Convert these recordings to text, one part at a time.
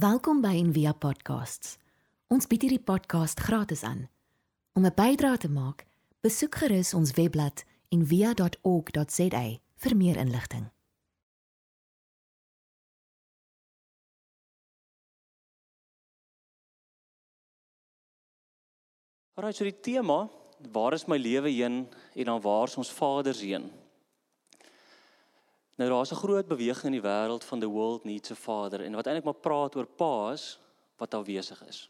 Welkom by Envia Podcasts. Ons bied hierdie podcast gratis aan. Om 'n bydrae te maak, besoek gerus ons webblad en via.org.za vir meer inligting. Alraai, so die tema, waar is my lewe heen en dan waar is ons Vader se heen? Nou daar's 'n groot beweging in die wêreld van the world needs a father en wat eintlik maar praat oor paas wat afwesig is.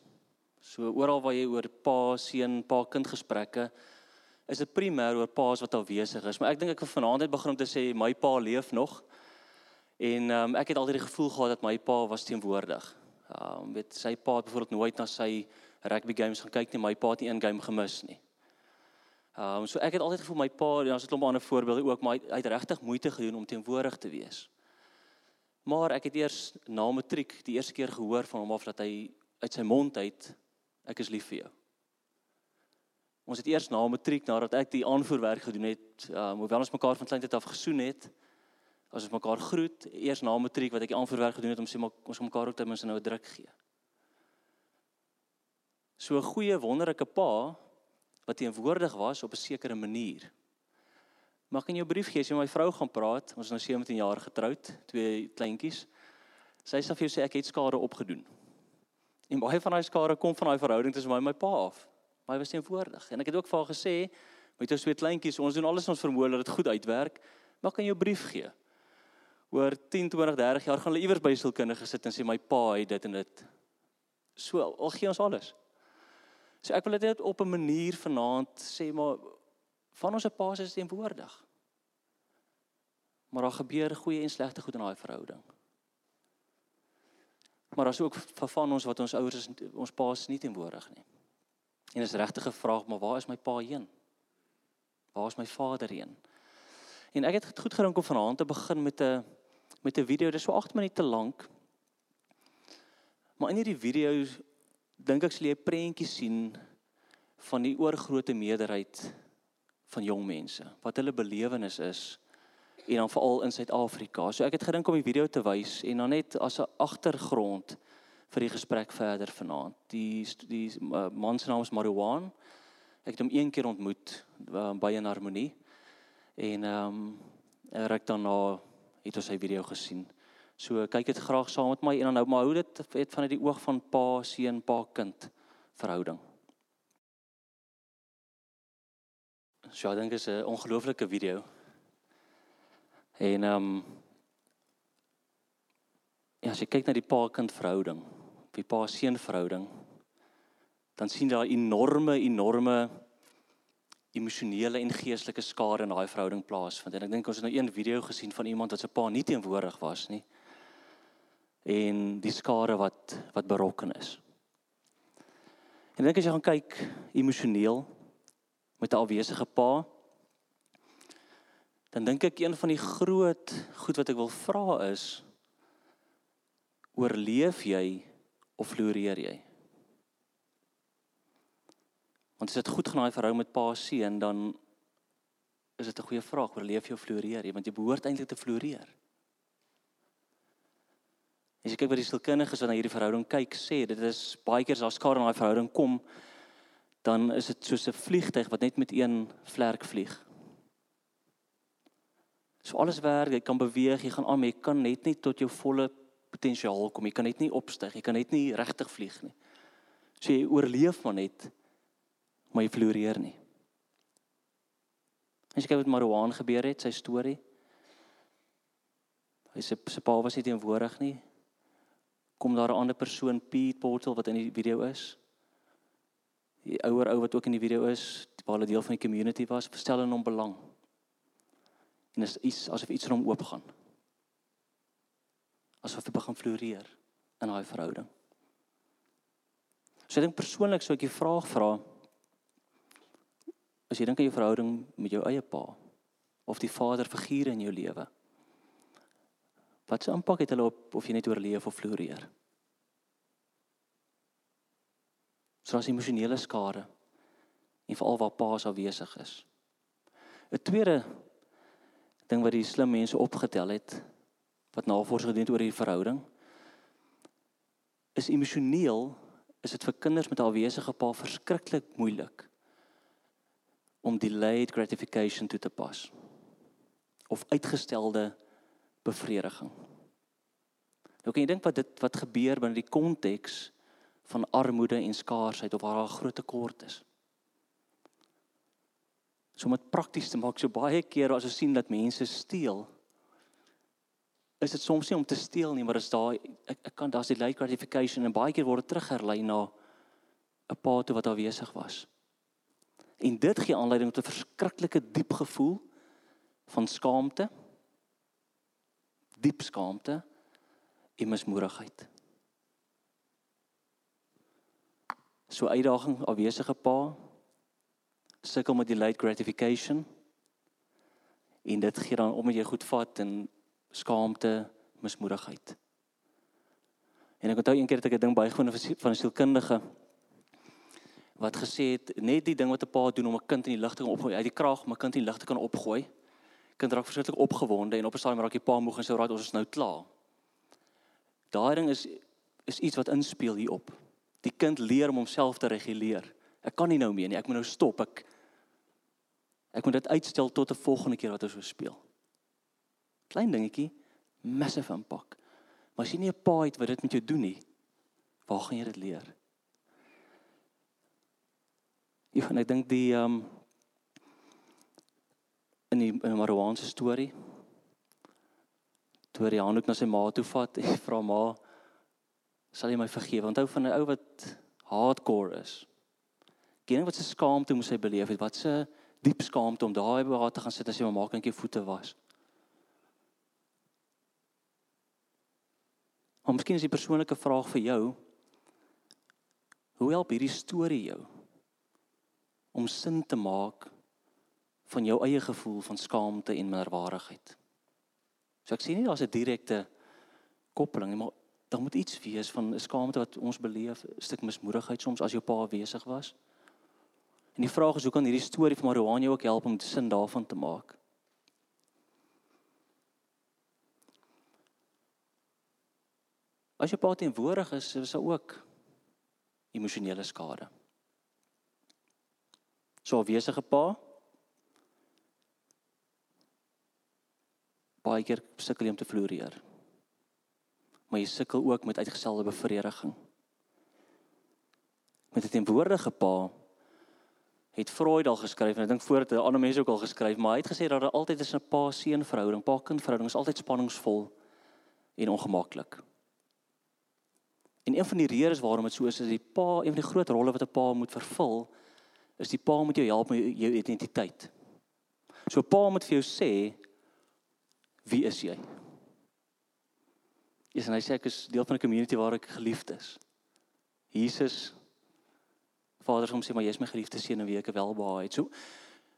So oral waar jy oor pa, seun, pa kind gesprekke is dit primêr oor paas wat afwesig is, maar ek dink ek wil vanaand net begin om te sê my pa leef nog. En um, ek het altyd die gevoel gehad dat my pa was teenwoordig. Um weet sy pa het byvoorbeeld nooit na sy rugby games gaan kyk nie, my pa het nie een game gemis nie. Ehm um, so ek het altyd gevoel my pa, ons het 'n klomp ander voorbeelde ook, maar hy het regtig moeite gedoen om teenwoordig te wees. Maar ek het eers na matriek die eerste keer gehoor van hom af dat hy uit sy mond uit ek is lief vir jou. Ons het eers na matriek nadat ek die aanvoerwerk gedoen het, ehm um, hoewel ons mekaar van kleintyd af gesoen het, as ons mekaar groet, eers na matriek wat ek die aanvoerwerk gedoen het om sê maar ons mekaar ook ten minste nou 'n druk gee. So 'n goeie wonderlike pa wat teenwoordig was op 'n sekere manier. Mag in jou brief gee as jy met my vrou gaan praat, ons is nou 17 jaar getroud, twee kleintjies. Sy sê vir jou sê ek het skade opgedoen. En baie van daai skade kom van daai verhouding tussen my en my pa af. Maar hy was teenwoordig en ek het ook vir haar gesê met ons twee kleintjies, ons doen alles ons vermoë dat dit goed uitwerk. Mag in jou brief gee. Oor 10, 20, 30 jaar gaan hulle iewers by sielkundige sit en sê my pa het dit en dit. So, al gee ons alles. So ek wil dit net op 'n manier vanaand sê maar van ons se paas is teenwoordig. Maar daar gebeur goeie en slegte goed in daai verhouding. Maar daar's ook van ons wat ons ouers is ons paas nie teenwoordig nie. En is regtig gevraag maar waar is my pa heen? Waar is my vader heen? En ek het goed gedink om vanaand te begin met 'n met 'n video, dis so 8 minute lank. Maar in hierdie video dink ek sal jy 'n prentjie sien van die oorgrootste meerderheid van jong mense wat hulle belewenis is en dan veral in Suid-Afrika. So ek het gedink om die video te wys en dan net as 'n agtergrond vir die gesprek verder vanaand. Die die uh, man se naam is Marwan. Ek het hom een keer ontmoet uh, by 'n harmonie en ehm um, ek daarna het ons sy video gesien. So kyk dit graag saam met my en dan nou maar hou dit het vanuit die oog van pa seun pa kind verhouding. So ek dink is 'n ongelooflike video. En ehm um, ja, as jy kyk na die pa kind verhouding, die pa seun verhouding, dan sien jy daai enorme enorme emosionele en geestelike skade in daai verhouding plaasvind. En ek dink ons het nou een video gesien van iemand wat se pa nie teenwoordig was nie en die skade wat wat berokken is. En dink as jy gaan kyk emosioneel met 'n afwesige pa, dan dink ek een van die groot goed wat ek wil vra is oorleef jy of floreer jy? Want as dit goed gaan daai verhouding met pa seun dan is dit 'n goeie vraag, oorleef jy of floreer jy? Want jy behoort eintlik te floreer. As jy kyk wat die sielkundiges wat na hierdie verhouding kyk, sê dit is baie keer as daar skade in daai verhouding kom, dan is dit soos 'n vliegtyg wat net met een vlerk vlieg. So alles werk, jy kan beweeg, jy gaan aan, jy kan net nie tot jou volle potensiaal kom. Jy kan net nie opstyg, jy kan net nie regtig vlieg nie. So jy oorleef maar net, maar jy floreer nie. As jy kyk wat Marwan gebeur het, sy storie. Hy sê sy pa was nie teenwoordig nie kom daar 'n ander persoon Pete Portal wat in die video is. Die ouer ou wat ook in die video is, waar hulle deel van die community was, verstel in hom belang. En is iets asof iets in hom oopgaan. Asof hy begin floreer in daai verhouding. So ek dink persoonlik sou ek die vraag vra as jy dink aan jou verhouding met jou eie pa of die vaderfiguur in jou lewe. Wat se impak het hulle op of jy net oorleef of floreer? So as emosionele skade en veral waar paas afwesig is. 'n Tweede ding wat die slim mense opgetel het wat navorsing gedoen het oor hierdie verhouding is emosioneel is dit vir kinders met 'n afwesige pa verskriklik moeilik om delayed gratification toe te pas of uitgestelde bevrediging. Nou kan jy dink wat dit wat gebeur binne die konteks van armoede en skaarsheid of waar daar 'n groot tekort is. So om dit prakties te maak, so baie keer as ons sien dat mense steel, is dit soms nie om te steel nie, maar is daar ek, ek kan daar's die late gratification en baie keer word dit terugherlei na 'n pa toe wat afwesig was. En dit gee aanleiding tot 'n verskriklike diep gevoel van skaamte. Diep skaamte en mismoedigheid. So uitdaging afwesige pa sukkel met die late gratification en dit gee dan om met jy goed vat en skaamte, mismoedigheid. En ek onthou een keer het ek 'n ding bygewoon van 'n sielkundige wat gesê het net die ding wat 'n pa doen om 'n kind in die lug te kan opgooi, uit die kraag om 'n kind in die lug te kan opgooi. Kind raak verskriklik opgewonde en op 'n stadium raak die pa moeg en sê raai ons is nou klaar. Daai ding is is iets wat inspel hierop. Die kind leer om homself te reguleer. Ek kan nie nou meer nie. Ek moet nou stop. Ek ek moet dit uitstel tot 'n volgende keer wat ons so speel. Klein dingetjie, massive impak. Maar as jy nie 'n pa het wat dit met jou doen nie, waar gaan jy dit leer? Ja, en ek dink die ehm um, in die in 'n Marokkaanse storie toe hy Hanok na sy ma toe vat en vra ma sal jy my vergewe? Onthou van 'n ou wat hardcore is. Ken wat se skaamte moes hy beleef het? Wat se diep skaamte om daai by haar te gaan sit as sy mamma kindjie voete was. Maar miskien is die persoonlike vraag vir jou: Hoe help hierdie storie jou om sin te maak van jou eie gevoel van skaamte en minderwaardigheid? So ek sien nie daar's 'n direkte koppeling nie, maar daar moet iets wees van 'n skaamte wat ons beleef, 'n stuk mismoedigheid soms as jou pa afwesig was. En die vraag is hoe kan hierdie storie van Maroan jou ook help om sin daarvan te maak? As jy pa teenwoordig is, is daar ook emosionele skade. So 'n wesige pa baie keer sukkel jy om te floreer maar jy sukkel ook met uitgestelde bevrediging. Met 'n teenwoordige pa het Freud al geskryf en ek dink voordat ander mense ook al geskryf, maar hy het gesê dat daar altyd is 'n pa-seun verhouding, pa-kind verhouding is altyd spanningsvol en ongemaklik. En een van die redes waarom dit so is is die pa, een van die groot rolle wat 'n pa moet vervul, is die pa moet jou help met jou identiteit. So pa moet vir jou sê wie is jy? Jesus en hy sê ek is deel van 'n community waar ek geliefd is. Jesus Vader hom sê maar jy is my geliefde seun en wie ek welbehaag het. So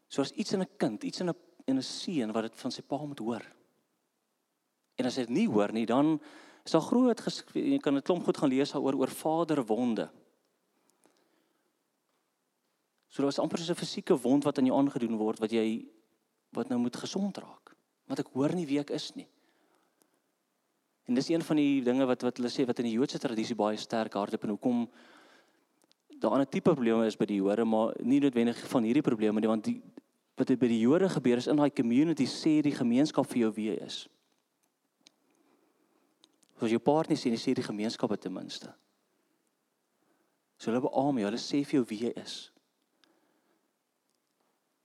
soos iets in 'n kind, iets in 'n in 'n seun wat dit van sy pa moet hoor. En as hy dit nie hoor nie, dan is daar groot jy kan 'n klomp goed gaan lees daaroor oor vaderwonde. So daar's amper so 'n fisieke wond wat aan jou aangedoen word wat jy wat nou moet gesond raak. Want ek hoor nie wie ek is nie. En dis een van die dinge wat wat hulle sê wat in die Joodse tradisie baie sterk hardop en hoekom daar 'n tipe probleme is by die Jode, maar nie noodwendig van hierdie probleme nie, want die wat by die Jode gebeur is in daai community sê die gemeenskap vir jou wie jy is. As jou partner sê, sê die gemeenskap ten minste. So hulle beamoen jou, hulle sê vir jou wie jy is.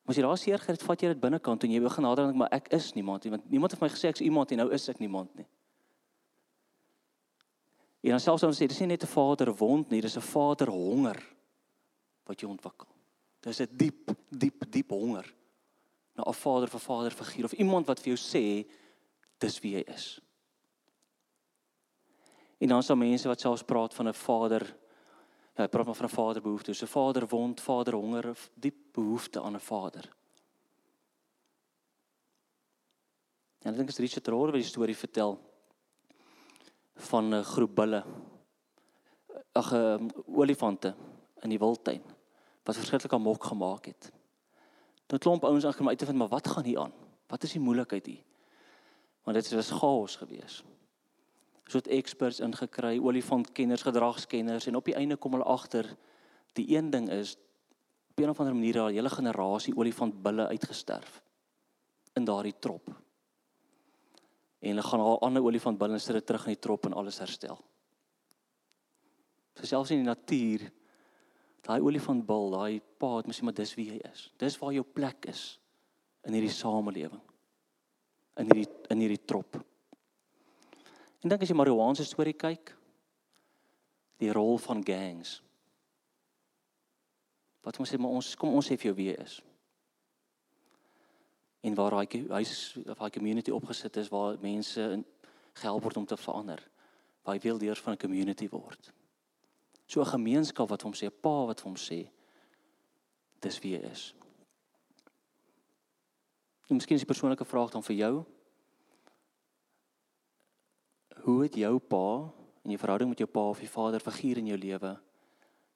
Maar as jy daar seer gehad, vat jy dit binnekant en jy begin nader dink maar ek is niemand nie, want niemand het my gesê ek's iemand en nou is ek niemand nie. En dan selfs ons sê dis nie net 'n vader wond nie, dis 'n vader honger wat jy ontwikkel. Dis 'n diep, diep, diep honger na 'n vader vir vader figuur of iemand wat vir jou sê dis wie jy is. En dan is daar mense wat selfs praat van 'n vader hy praat maar van 'n vader behoefte, so 'n vader wond, vader honger, diep behoefte aan 'n vader. En ek dink as Richard Rohr die storie vertel van 'n groep bulle ag um, olifante in die wildtuin wat verskriklik amok gemaak het. Tot klomp ouens aangekom uit te vind maar wat gaan hier aan? Wat is die moeilikheid hier? Want dit was chaos geweest. Soort experts ingekry, olifantkenners, gedragskenners en op die einde kom hulle agter die een ding is op 'n of ander manier daai hele generasie olifantbulle uitgesterf in daardie trop. En hulle gaan al ander olifantbulle sit terug in die trop en alles herstel. So selfs in die natuur daai olifantbul, daai pa het mos maar dis wie hy is. Dis waar jou plek is in hierdie samelewing. In hierdie in hierdie trop. En dink as jy marihuana se storie kyk, die rol van gangs. Wat ons sê maar ons kom ons sê vir jou wie is. En waar daai huis of daai community opgesit is waar mense gehelp word om te verander. Waar hy wil deur van 'n community word. So 'n gemeenskap wat hom sê, 'n pa wat hom sê dis wie hy is. En miskien is die persoonlike vraag dan vir jou hoe het jou pa en jou verhouding met jou pa of jou vader figuur in jou lewe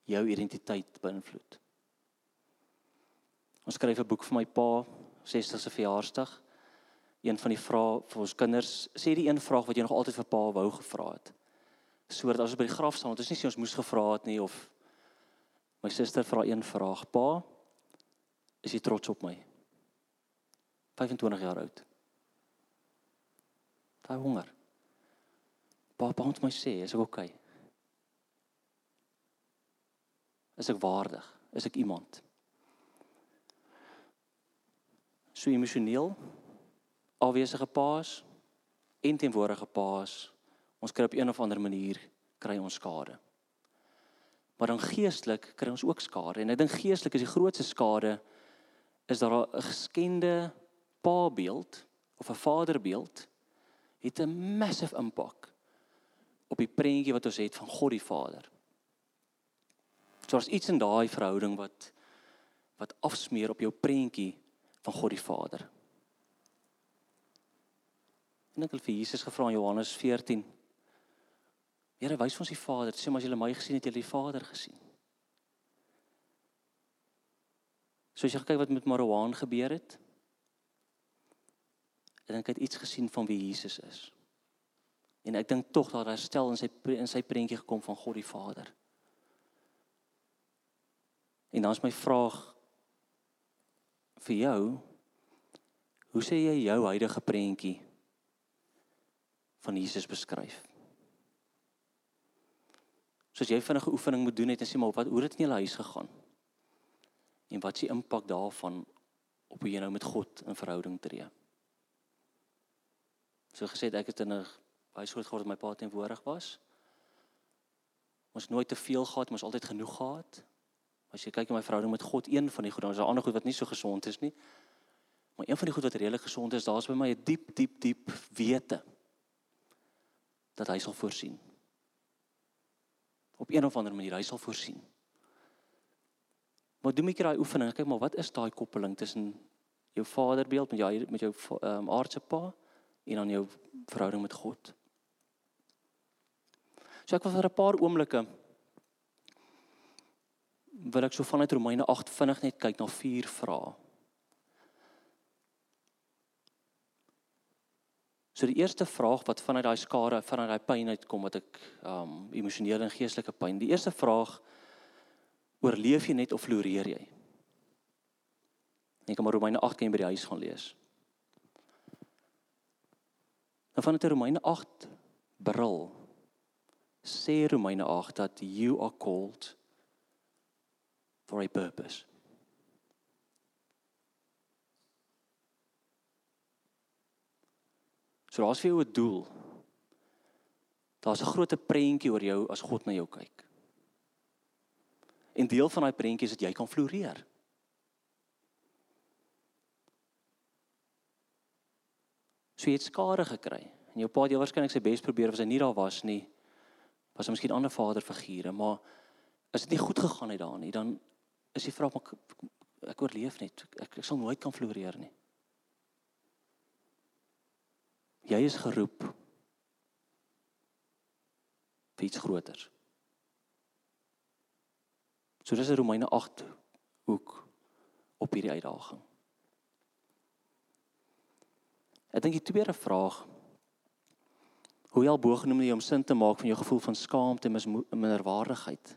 jou identiteit beïnvloed? Ons skryf 'n boek vir my pa 60ste verjaarsdag. Een van die vrae vir ons kinders, sê die een vraag wat jy nog altyd vir pa wou gevra het. Soort as ons by die graf staan, is nie sê ons moes gevra het nie of my suster vra een vraag, pa, is jy trots op my? 25 jaar oud. Daai honger. Papa moet my sê, is ek oukei? Okay? Is ek waardig? Is ek iemand? So emosioneel afwesige paas en teenwoordige paas, ons kry op een of ander manier kry ons skade. Maar dan geestelik kry ons ook skade en ek dink geestelik is die grootste skade is daar 'n geskende pa beeld of 'n vaderbeeld het 'n massive impak op die prentjie wat ons het van God die Vader. So as iets in daai verhouding wat wat afsmeer op jou prentjie van God die Vader. En ek het vir Jesus gevra in Johannes 14. Here, wys ons die Vader. Sê maar as jy my gesien het, jy die Vader gesien. So as jy kyk wat met Marwan gebeur het, ek het iets gesien van wie Jesus is. En ek dink tog dat herstel in sy in sy prentjie gekom van God die Vader. En dan is my vraag vir jou, hoe sê jy jou huidige prentjie van Jesus beskryf? Soos jy vinnige oefening moet doen het en sê maar wat hoe het dit in jou huis gegaan? En wat is die impak daarvan op hoe jy nou met God in verhouding tree? So gesê ek het in 'n baie groot geword dat my pa teenwoordig was. Ons nooit te veel gehad, ons altyd genoeg gehad. As jy kyk na my verhouding met God, een van die goed, dan is daar ander goed wat nie so gesond is nie. Maar een van die goed wat redelik gesond is, daar's by my 'n diep, diep, diep wete dat hy sal voorsien. Op een of ander manier, hy sal voorsien. Maar doen my daai oefening, kyk maar wat is daai koppeling tussen jou vaderbeeld met jou met jou um, aardse pa en dan jou verhouding met God? So ek wil vir 'n paar oomblikke wil ek so vanuit Romeine 8 vinnig net kyk na vier vrae. So die eerste vraag wat vanuit daai skare, vanuit daai pyn uitkom wat ek um emosionele en geestelike pyn. Die eerste vraag oorleef jy net of floreer jy? Ek kom Romeine 8 kan jy by die huis gaan lees. Dan vanuit Romeine 8 bril sê Romeine 8 dat you are called for a purpose. So daar's vir jou 'n doel. Daar's 'n groot prentjie oor jou as God na jou kyk. En deel van daai prentjie is dat jy kan floreer. So jy het skade gekry en jou pa het waarskynlik sy bes probeer of hy nie daar was nie was daar miskien ander vaderfigure, maar as dit nie goed gegaan het daar nie, dan is die vraag maar ek oorleef net. Ek, ek sal nooit kan floreer nie. Jy is geroep vir iets groters. So dis Romeine 8 hoek op hierdie uitdaging. Ek dink die tweede vraag Hoe jy al bo genoem jy om sin te maak van jou gevoel van skaamte en minderwaardigheid.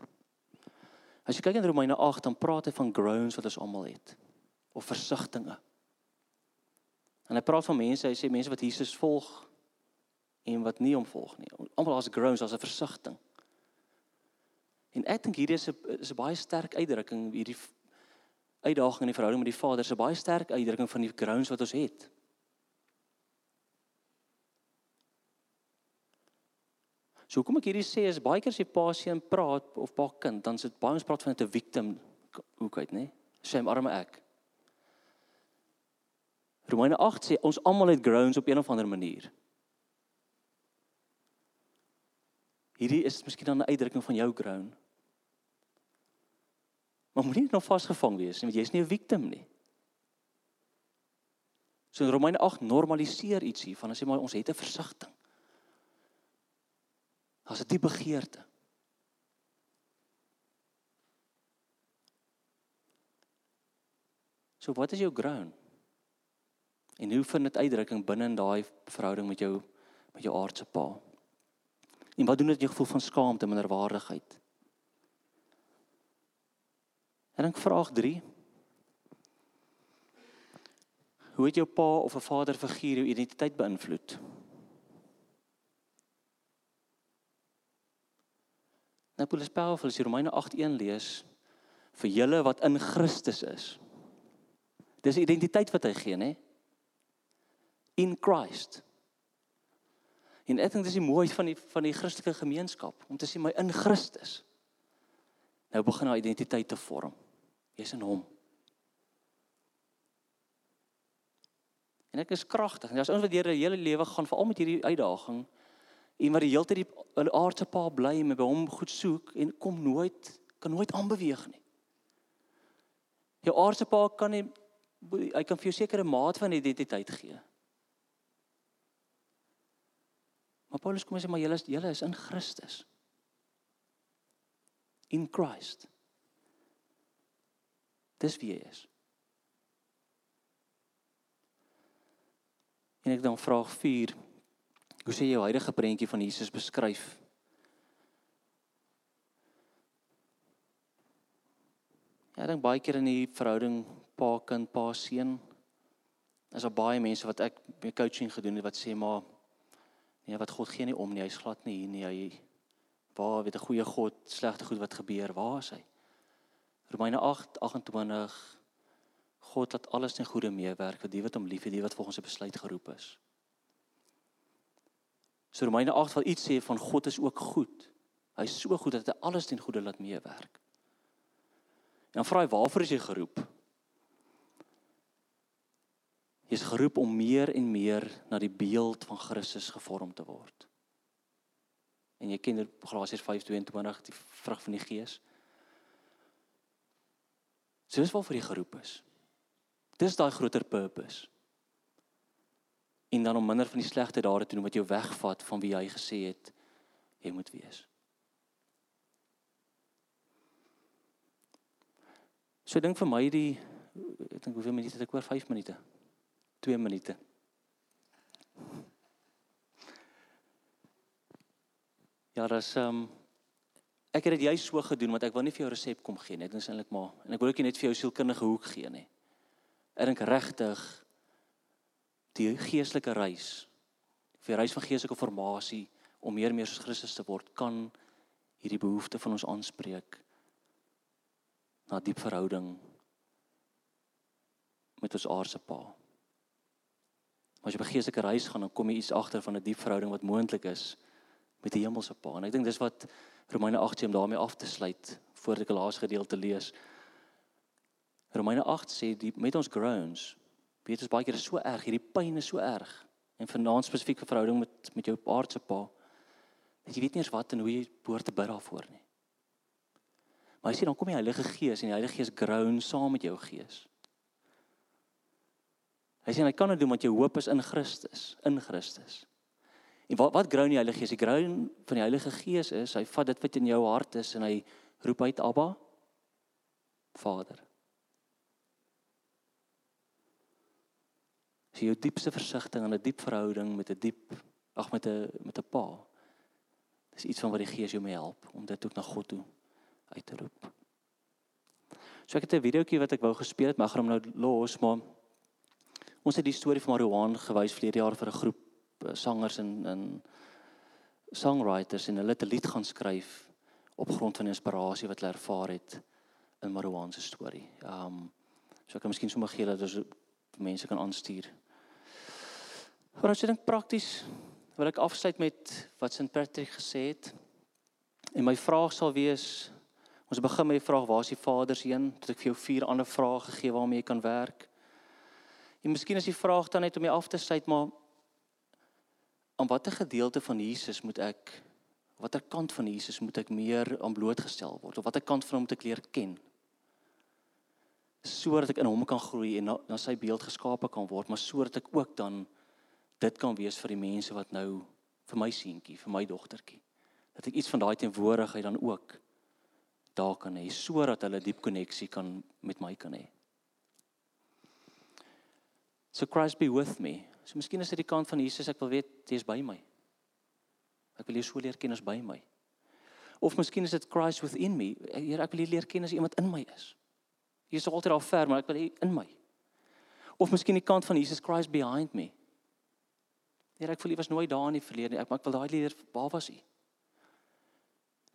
As jy kyk in Romeine 8 dan praat hy van groans wat ons almal het of versigtinge. En hy praat van mense, hy sê mense wat Jesus volg en wat nie hom volg nie. Almal as groans as 'n versigtiging. En ek dink hierdie is 'n is 'n baie sterk uitdrukking hierdie uitdaging in die verhouding met die Vader, is 'n baie sterk uitdrukking van die grounds wat ons het. So kom ek hierdie sê is baie keer as jy pa seun praat of pa kind, dan sit baie ons praat van 'n victim hoek uit, nê? Sê my arme ek. Romeine 8 sê ons almal het grounds op een of ander manier. Hierdie is miskien dan 'n uitdrukking van jou ground. Maar moenie nou vasgevang wees nie, want jy's nie 'n victim nie. So in Romeine 8 normaliseer iets hier van as jy maar ons het 'n versigtiging. Daar's 'n diepe begeerte. So wat is jou ground? En hoe vind dit uitdrukking binne in daai verhouding met jou met jou aardse pa? En wat doen dit jou gevoel van skaamte minderwaardigheid? En dan vraag 3. Hoe het jou pa of 'n vaderfiguur jou identiteit beïnvloed? Nou Paulus Paulus as jy Romeine 8:1 lees vir julle wat in Christus is. Dis identiteit wat hy gee, né? In Christ. En ek dink dis die mooie van die van die Christelike gemeenskap om te sê my in Christus. Nou begin haar identiteit te vorm. Jy's in hom. En ek is kragtig. En as ons wat deur die hele lewe gaan veral met hierdie uitdaging, en wat die hele tyd die aardse pa bly en by hom goed soek en kom nooit kan nooit aanbeweeg nie. Jou aardse pa kan nie hy kan vir jou sekere maat van identiteit gee. Maar Paulus kom sê maar julle is julle is in Christus. In Christ. Dis wie hy is. En ek dan vraag 4. Hoe sê jy jou huidige prentjie van Jesus beskryf? Ja, ek dink baie keer in die verhouding pa kind pa seun is daar baie mense wat ek by coaching gedoen het wat sê maar nee wat God gee nie om nie hy's glad nie hier nie hy waar weet 'n goeie God slegte goed wat gebeur waar is hy Romeine 8:28 God laat alles ten goeie meewerk vir die wat hom liefhet, die wat volgens sy besluit geroep is. So Romeine 8 wil iets sê van God is ook goed. Hy's so goed dat hy alles ten goeie laat meewerk. En dan vra hy waarvoor is jy geroep? Jy is geroep om meer en meer na die beeld van Christus gevorm te word. En jy ken Galasiërs 5:22 die vrug van die Gees. Dis waarvoor jy geroep is. Dis daai groter purpose. En dan om minder van die slegte dade te doen wat jou wegvat van wie hy gesê het jy moet wees. So dink vir my die ek dink hoeveel minute het ek oor 5 minute. 2 minute. Ja, dis ehm um, ek het dit juist so gedoen want ek wil nie vir jou resep kom gee nie. Dit is eintlik maar en ek wil ook nie net vir jou sielkundige hoek gee nie. Ek dink regtig die geestelike reis, vir reis van geestelike formasie om meer en meer soos Christus te word, kan hierdie behoefte van ons aanspreek na diep verhouding met ons aardse Pa. As jy op 'n geestelike reis gaan, dan kom jy iets agter van 'n diep verhouding wat moontlik is met die hemelse Pa. En ek dink dis wat Romeine 8 sê om daarmee af te sluit voordat ek die laaste gedeelte lees. Romeine 8 sê die met ons groans weet ons baie keer is so erg, hierdie pyn is so erg en vanaand spesifieke verhouding met met jou aardse pa. Dat jy weet nie eens wat en hoe jy behoort te bid daarvoor nie. Maar as jy dan kom die Heilige Gees en die Heilige Gees groan saam met jou gees. Hy sê hy kan dit doen want jou hoop is in Christus, in Christus. En wat wat groan die Heilige Gees? Die groan van die Heilige Gees is hy vat dit wat in jou hart is en hy roep uit Abba Vader. Jy jou diepste versigtiging en 'n diep verhouding met 'n diep Ag met 'n met 'n pa. Dis iets van wat die Gees jou mee help om dit ook na God toe uit te roep. So ek het 'n videoetjie wat ek wou gespeel het, maar ek gaan hom nou los, maar ons het die storie van Marouane gewys verlede jaar vir 'n groep eh, sangers en en songwriters en hulle het 'n lied gaan skryf op grond van inspirasie wat hulle ervaar het in Marouane se storie. Ehm um, so ek kan miskien sommer gee dat ons mense kan aanstuur. Maar as jy dink prakties, wil ek afsluit met wat St Patrick gesê het. En my vraag sal wees Ons begin met die vraag waar is die Vader se een? Tot ek vir jou vier ander vrae gegee waarmee jy kan werk. En miskien is die vraag dan net om jy af te sluit maar aan watter gedeelte van Jesus moet ek watter kant van Jesus moet ek meer aan blootgestel word of watter kant van hom moet ek leer ken? Sodat ek in hom kan groei en na, na sy beeld geskape kan word, maar sodat ek ook dan dit kan wees vir die mense wat nou vir my seentjie, vir my dogtertjie. Dat ek iets van daai teenwoordigheid dan ook daar kan hê sodat hulle diep koneksie kan met my kan hê. So Christ be with me. So miskien is dit die kant van Jesus ek wil weet jy is by my. Ek wil jou so leer ken as by my. Of miskien is dit Christ within me. Here ek wil jou leer ken as iemand in my is. Jy is altyd al ver maar ek wil in my. Of miskien die kant van Jesus Christ behind me. Here ek voel jy was nooit daar in die verlede nie. Ek maar ek wil daai leer waar was jy?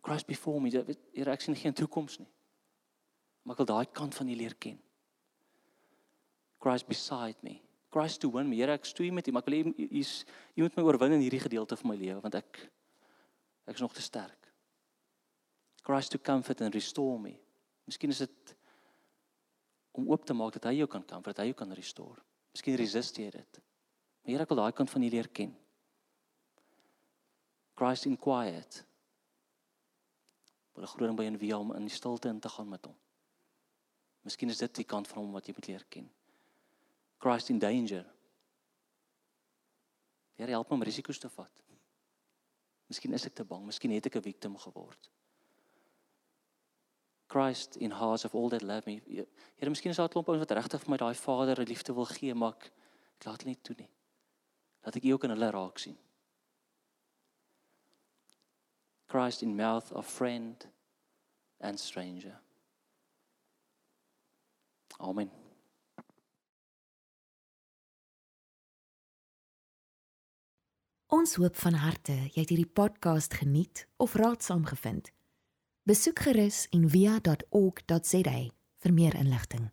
Christ before me. Hier ek sien geen toekoms nie. Maar ek wil daai kant van U leer ken. Christ beside me. Christ to win me. Here ek stoei met U, maar ek wil U U U moet my oorwin in hierdie gedeelte van my lewe want ek ek is nog te sterk. Christ to comfort and restore me. Miskien is dit om oop te maak dat hy jou kan comfort, dat hy jou kan restore. Miskien resist jy dit. Maar Here ek wil daai kant van U leer ken. Christ in quiet wil groot ding by en wie om in stilte in te gaan met hom. Miskien is dit die kant van hom wat jy moet leer ken. Christ in danger. Here help my om risiko's te vat. Miskien is ek te bang, miskien het ek 'n victim geword. Christ in hearts of all that love me. Here, miskien is daar 'n klomp ouens wat regtig vir my daai Vader liefde wil gee, maar ek, ek laat hulle nie toe nie. Laat ek U ook in hulle raak sien. Christ in mouth of friend and stranger. Amen. Ons hoop van harte jy het hierdie podcast geniet of raadsaam gevind. Besoek gerus en via.ok.za vir meer inligting.